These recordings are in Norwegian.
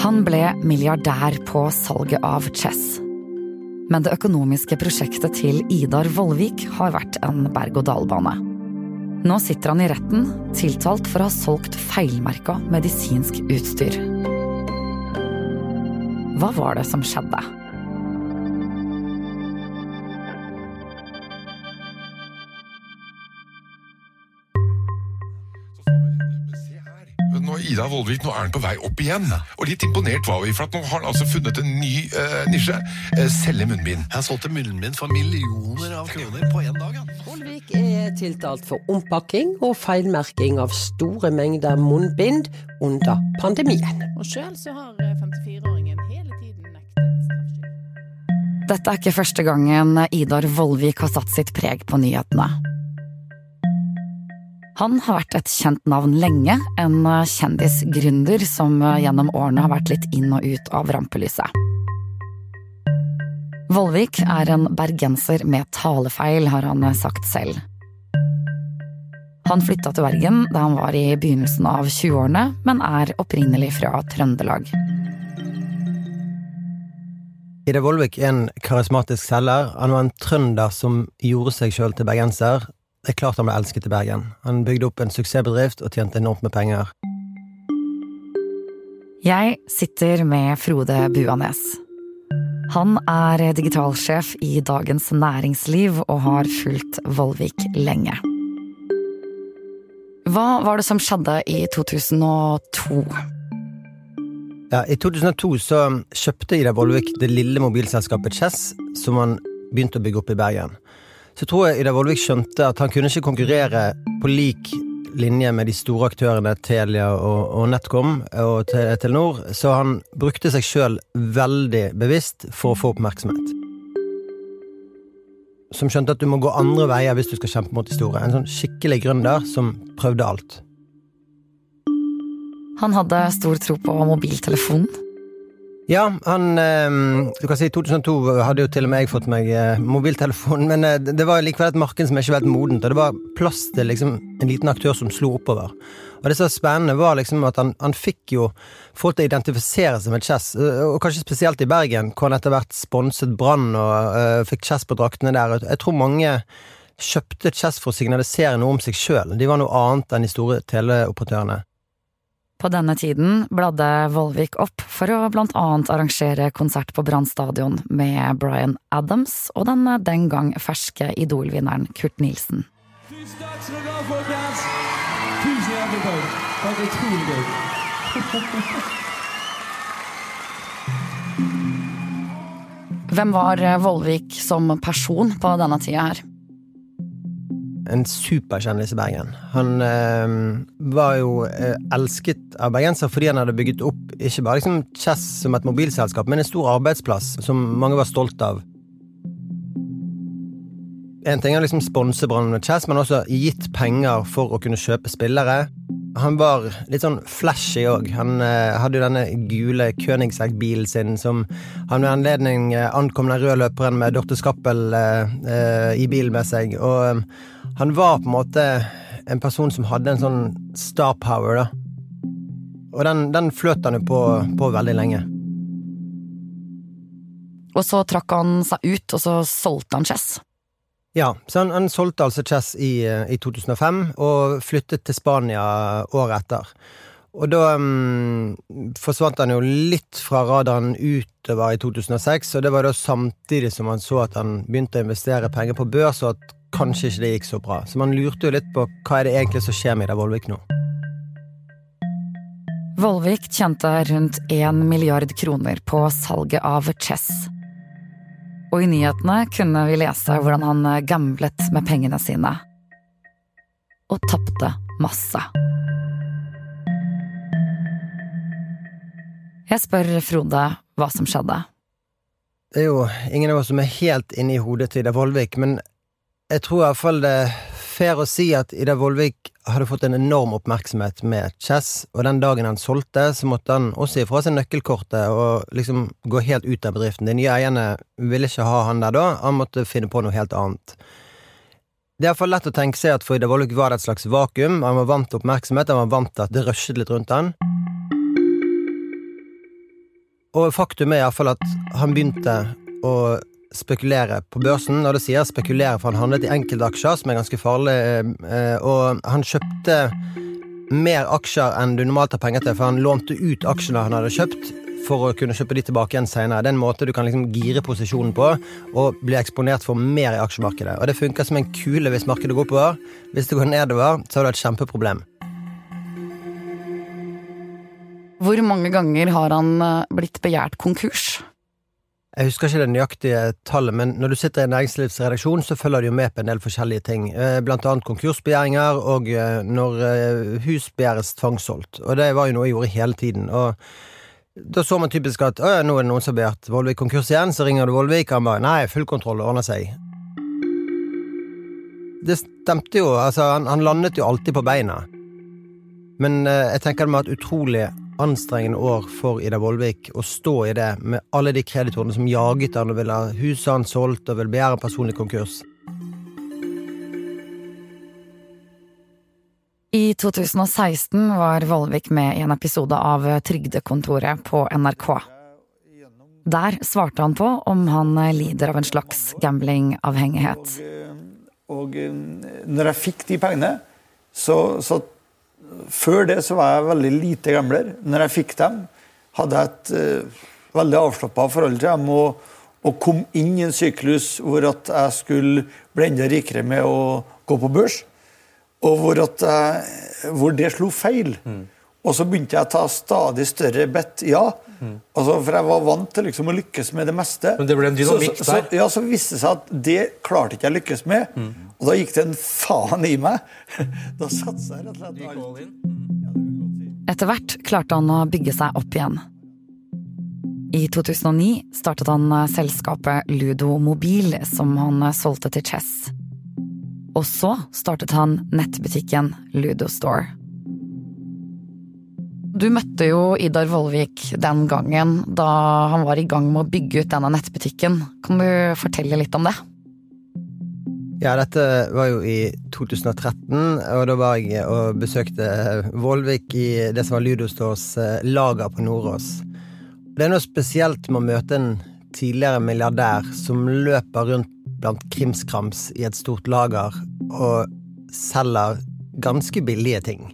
Han ble milliardær på salget av Chess. Men det økonomiske prosjektet til Idar Vollvik har vært en berg-og-dal-bane. Nå sitter han i retten, tiltalt for å ha solgt feilmerka medisinsk utstyr. Hva var det som skjedde? Nå, Ida Vollvik, nå er han på vei opp igjen. Og litt imponert var vi, for at nå har han altså funnet en ny uh, nisje. Uh, selge munnbind. Han solgte munnbind for millioner av kroner på én dag. Han. Vollvik er tiltalt for ompakking og feilmerking av store mengder munnbind under pandemien. Og sjøl så har 54-åringen hele tiden nektet straffskyld. Dette er ikke første gangen Idar Vollvik har satt sitt preg på nyhetene. Han har vært et kjent navn lenge, en kjendisgründer som gjennom årene har vært litt inn og ut av rampelyset. Vollvik er en bergenser med talefeil, har han sagt selv. Han flytta til Bergen da han var i begynnelsen av 20-årene, men er opprinnelig fra Trøndelag. Ida Vollvik er en karismatisk selger. Han var en trønder som gjorde seg sjøl til bergenser, det er klart han ble elsket i Bergen. Han bygde opp en suksessbedrift og tjente enormt med penger. Jeg sitter med Frode Buanes. Han er digitalsjef i Dagens Næringsliv og har fulgt Vollvik lenge. Hva var det som skjedde i 2002? Ja, I 2002 så kjøpte Ida Vollvik det lille mobilselskapet Chess, som han begynte å bygge opp i Bergen så tror jeg Ida Vollvik skjønte at han kunne ikke konkurrere på lik linje med de store aktørene Telia og, og NetCom og Telenor, så han brukte seg sjøl veldig bevisst for å få oppmerksomhet. Som skjønte at du må gå andre veier hvis du skal kjempe mot de store. En sånn skikkelig gründer som prøvde alt. Han hadde stor tro på mobiltelefonen. Ja, han ehm, Du kan si 2002 hadde jo til og med jeg fått meg eh, mobiltelefon, men eh, det var likevel et marked som er ikke var helt modent, og det var plass til liksom en liten aktør som slo oppover. Og det som var spennende, var liksom at han, han fikk jo folk til å identifisere seg med Chess, og kanskje spesielt i Bergen, hvor han etter hvert sponset Brann og uh, fikk Chess på draktene der. Jeg tror mange kjøpte Chess for å signalisere noe om seg sjøl. De var noe annet enn de store teleoperatørene. På denne tiden bladde Vollvik opp for å blant annet arrangere konsert på Brann stadion med Bryan Adams og den den gang ferske Idol-vinneren Kurt Nilsen. Tusen takk skal dere ha, folkens! Tusen hjertelig takk. Det var utrolig gøy. Hvem var Vollvik som person på denne tida her? En superkjendis i Bergen. Han eh, var jo eh, elsket av bergensere fordi han hadde bygget opp ikke bare liksom Chess som et mobilselskap, men en stor arbeidsplass som mange var stolt av. En ting er liksom sponse Brann med Chess, men også gitt penger for å kunne kjøpe spillere. Han var litt sånn flashy òg. Han eh, hadde jo denne gule Königsegg-bilen sin som han ved anledning eh, ankom den røde løperen med Dorte Skappel eh, eh, i bilen med seg. Og eh, han var på en måte en person som hadde en sånn star power, da. Og den, den fløt han jo på, på veldig lenge. Og så trakk han seg ut, og så solgte han Chess. Ja, så han, han solgte altså Chess i, i, 2005, og flyttet til Spania året etter. Og da um, forsvant han jo litt fra radaren utover i 2006, og det var da samtidig som han så at han begynte å investere penger på børs, og at kanskje ikke det gikk så bra. Så man lurte jo litt på hva er det egentlig som skjer med Ida Vollvik nå. Vollvik tjente rundt én milliard kroner på salget av Chess og i nyhetene kunne vi lese hvordan han gamblet med pengene sine. Og tapte masse. Jeg spør Frode hva som skjedde. Det er jo ingen av oss som er helt inne i hodet til Ida Vollvik, men jeg tror iallfall det er fair å si at Ida Vollvik hadde fått en enorm oppmerksomhet med Chess, og den dagen han solgte, så måtte han også gi fra seg nøkkelkortet og liksom gå helt ut av bedriften. De nye eierne ville ikke ha han der da, han måtte finne på noe helt annet. Det er iallfall lett å tenke seg at for Ida Vollvik var det et slags vakuum, han var vant til oppmerksomhet, han var vant til at det rushet litt rundt han. Og faktum er iallfall at han begynte å spekulere på børsen, og det sier spekulere, for han handlet i enkeltaksjer, som er ganske farlig, eh, og han kjøpte mer aksjer enn du normalt har penger til, for han lånte ut aksjene han hadde kjøpt, for å kunne kjøpe de tilbake igjen senere. Det er en måte du kan liksom gire posisjonen på, og bli eksponert for mer i aksjemarkedet. Og det funker som en kule hvis markedet går oppover. Hvis det går nedover, så har du et kjempeproblem. Hvor mange ganger har han eh, blitt begjært konkurs? Jeg husker ikke det nøyaktige tallet, men når du sitter i en næringslivsredaksjon, så følger du jo med på en del forskjellige ting. Eh, Blant annet konkursbegjæringer, og eh, når hus begjæres tvangssolgt. Og det var jo noe jeg gjorde hele tiden. Og da så man typisk at ja, nå er det noen som har begjært Vollvik konkurs igjen, så ringer du Vollvik, og han bare nei, full kontroll, ordner seg. Det stemte jo, altså han, han landet jo alltid på beina. Men jeg tenker det må ha vært utrolig anstrengende år for Ida Vollvik å stå i det med alle de kreditorene som jaget han og ville ha huset hans solgt og ville begjære personlig konkurs. I 2016 var Vollvik med i en episode av Trygdekontoret på NRK. Der svarte han på om han lider av en slags gamblingavhengighet. Og og når jeg fikk de pengene, så, så Før det så var jeg veldig lite gambler. Når jeg fikk dem, hadde jeg et uh, veldig avslappa forhold til dem. Og, og, kom inn i en syklus hvor at jeg skulle bli enda rikere med å gå på børs. Og hvor, at jeg, hvor det slo feil. Mm. Og så begynte jeg å ta stadig større bet. Ja. Altså, for jeg var vant til liksom å lykkes med det meste. Men det ble en dynamikk så, så, der. Så, ja, så viste det seg at det klarte ikke jeg lykkes med. Mm. Og da gikk det en faen i meg. Da satsa jeg rett og slett alt. Etter hvert klarte han å bygge seg opp igjen. I 2009 startet han selskapet Ludo Mobil, som han solgte til Chess. Og så startet han nettbutikken Ludo Store. Du møtte jo Idar Vollvik den gangen da han var i gang med å bygge ut denne nettbutikken. Kan du fortelle litt om det? Ja, dette var jo i 2013, og da var jeg og besøkte Vollvik i det som var Ludostores eh, lager på Nordås. Det er noe spesielt med å møte en tidligere milliardær som løper rundt blant krimskrams i et stort lager og selger ganske billige ting.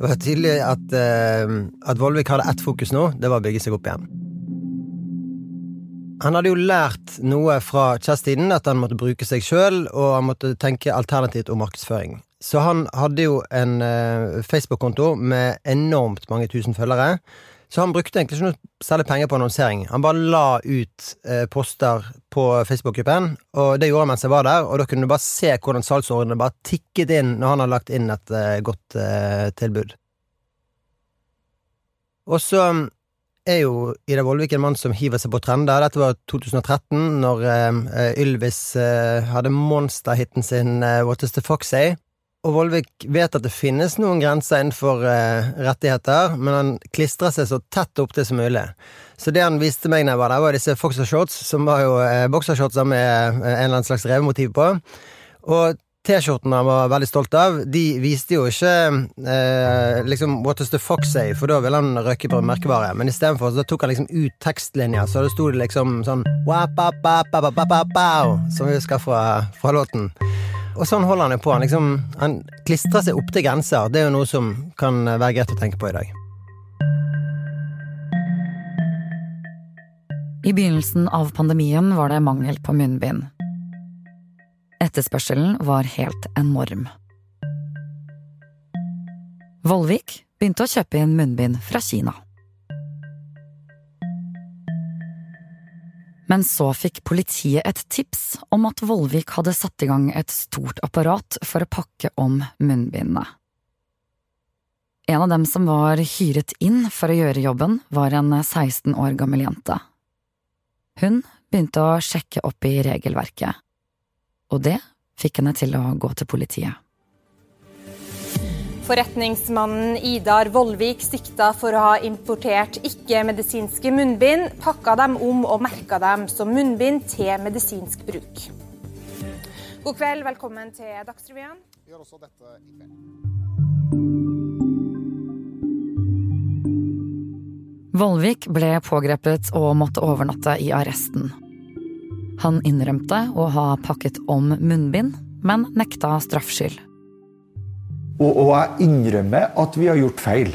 Det var tydelig at, eh, at Vollvik hadde ett fokus nå, det var å bygge seg opp igjen. Han hadde jo lært noe fra Chess-tiden, at han måtte bruke seg sjøl, og han måtte tenke alternativt om markedsføring. Så han hadde jo en eh, Facebook-konto med enormt mange tusen følgere. Så han brukte egentlig ikke noe særlig penger på annonsering. Han bare la ut eh, poster på Facebook-gruppen, og det gjorde han mens jeg var der, og da kunne du bare se hvordan salgsordrene bare tikket inn når han hadde lagt inn et eh, godt eh, tilbud. Og så er jo Ida Vollvik en mann som hiver seg på trender. Dette var 2013, når eh, Ylvis eh, hadde monsterhiten sin eh, What Is The Foxy. Og Vollvik vet at det finnes noen grenser innenfor eh, rettigheter, men han klistrer seg så tett opp til som mulig. Så det han viste meg da jeg var der, var disse Foxer-shorts, som var jo eh, boksershortser med eh, en eller annen slags revemotiv på. Og T-skjortene han var veldig stolt av, de viste jo ikke eh, liksom What does the fox say, for da ville han røyke på merkevare. Men istedenfor tok han liksom ut tekstlinjer, så det sto det liksom sånn Som vi husker fra, fra låten. Og sånn holder han jo på. Han liksom Han klistrer seg opp til grenser. Det er jo noe som kan være greit å tenke på i dag. I begynnelsen av pandemien var det mangel på munnbind. Etterspørselen var helt enorm. Vollvik begynte å kjøpe inn munnbind fra Kina. Men så fikk politiet et tips om at Vollvik hadde satt i gang et stort apparat for å pakke om munnbindene. En av dem som var hyret inn for å gjøre jobben, var en 16 år gammel jente. Hun begynte å sjekke opp i regelverket, og det fikk henne til å gå til politiet. Forretningsmannen Idar Vollvik sikta for å ha importert ikke-medisinske munnbind, pakka dem om og merka dem som munnbind til medisinsk bruk. God kveld, velkommen til Dagsrevyen. Gjør også dette i kveld. Vollvik ble pågrepet og måtte overnatte i arresten. Han innrømte å ha pakket om munnbind, men nekta straffskyld. Og, og jeg innrømmer at vi har gjort feil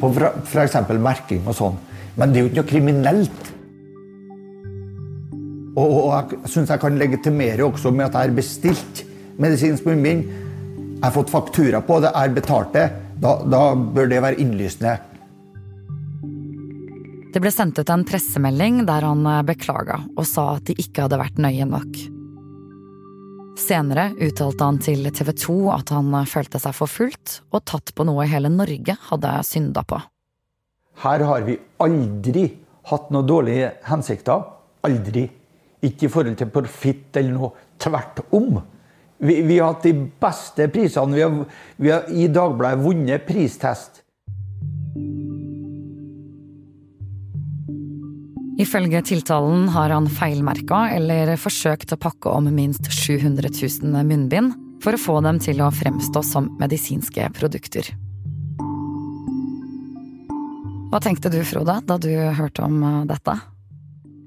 på f.eks. merking og sånn. Men det er jo ikke noe kriminelt. Og, og, jeg syns jeg kan legitimere også med at jeg har bestilt medisinsk munnbind. Jeg har fått faktura på det, jeg har betalt det. Da, da bør det være innlysende. Det ble sendt ut en pressemelding der han beklaga og sa at de ikke hadde vært nøye nok. Senere uttalte han til TV 2 at han følte seg forfulgt og tatt på noe hele Norge hadde synda på. Her har vi aldri hatt noen dårlige hensikter. Aldri. Ikke i forhold til profitt eller noe. Tvert om. Vi, vi, har hatt de beste prisene. Vi har, vi har i Dagbladet vunnet pristest. Ifølge tiltalen har han feilmerka eller forsøkt å pakke om minst 700 000 munnbind for å få dem til å fremstå som medisinske produkter. Hva tenkte du, Frode, da du hørte om eh, dette?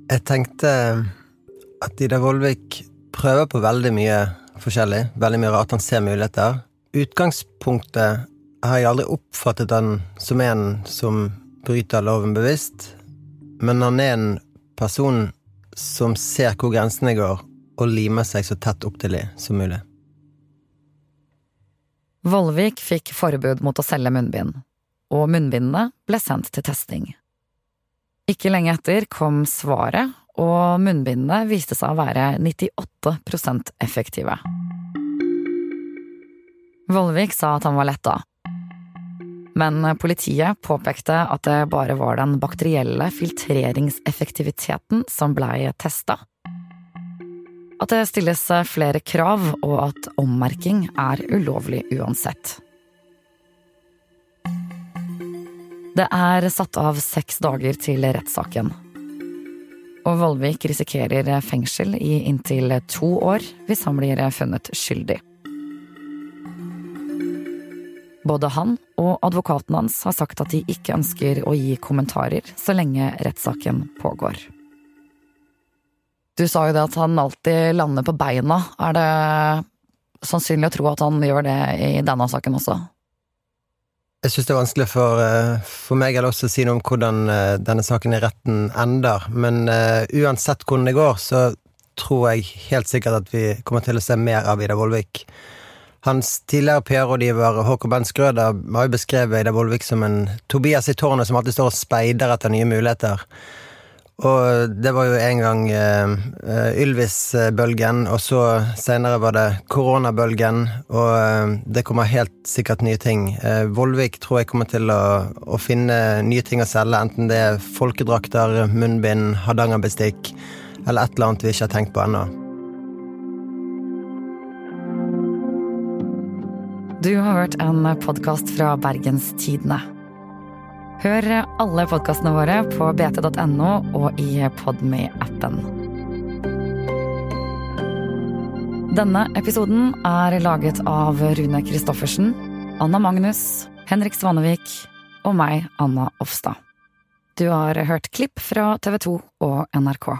Jeg tenkte at Ida Vollvik prøver på veldig mye forskjellig. Veldig mye rart. Han ser muligheter. Utgangspunktet har jeg aldri oppfattet han som en som bryter loven bevisst. Men han er en person som ser hvor grensene går, og limer seg så tett opp til dem som mulig. Vollvik fikk forbud mot å selge munnbind, og munnbindene ble sendt til testing. Ikke lenge etter kom svaret, og munnbindene viste seg å være 98% effektive. Vollvik sa at han var letta, men politiet påpekte at det bare var den bakterielle filtreringseffektiviteten som blei testa. At det stilles flere krav, og at ommerking er ulovlig uansett. Det er satt av seks dager til rettssaken. Og Vollvik risikerer fengsel i inntil to år hvis han blir funnet skyldig. Både han og advokaten hans har sagt at de ikke ønsker å gi kommentarer så lenge rettssaken pågår. Du sa jo det at han alltid lander på beina. Er det sannsynlig å tro at han gjør det i denne saken også? Jeg syns det er vanskelig for, eh, for meg eller også å si noe om hvordan eh, denne saken i retten ender, men uh, uansett hvordan det går, så tror jeg helt sikkert at vi kommer til å se mer av Ida Vollvik. Hans tidligere PR-rådgiver Håkon Bent Skrøder har jo beskrevet Ida Vollvik som en Tobias i tårnet som alltid står og speider etter nye muligheter. Og det var jo en gang uh, Ylvis-bølgen, og så seinere var det koronabølgen, og uh, det kommer helt sikkert nye ting. Uh, Vollvik tror jeg kommer til å, å, finne nye ting å selge, enten det er folkedrakter, munnbind, hardangerbestikk eller et eller annet vi ikke har tenkt på ennå. Du har hørt en podkast fra Bergens Tidende. Hør alle podkastene våre på bt.no og i Podme-appen. Denne episoden er laget av Rune Christoffersen, Anna Magnus, Henrik Svanevik og meg, Anna Offstad. Du har hørt klipp fra TV 2 og NRK.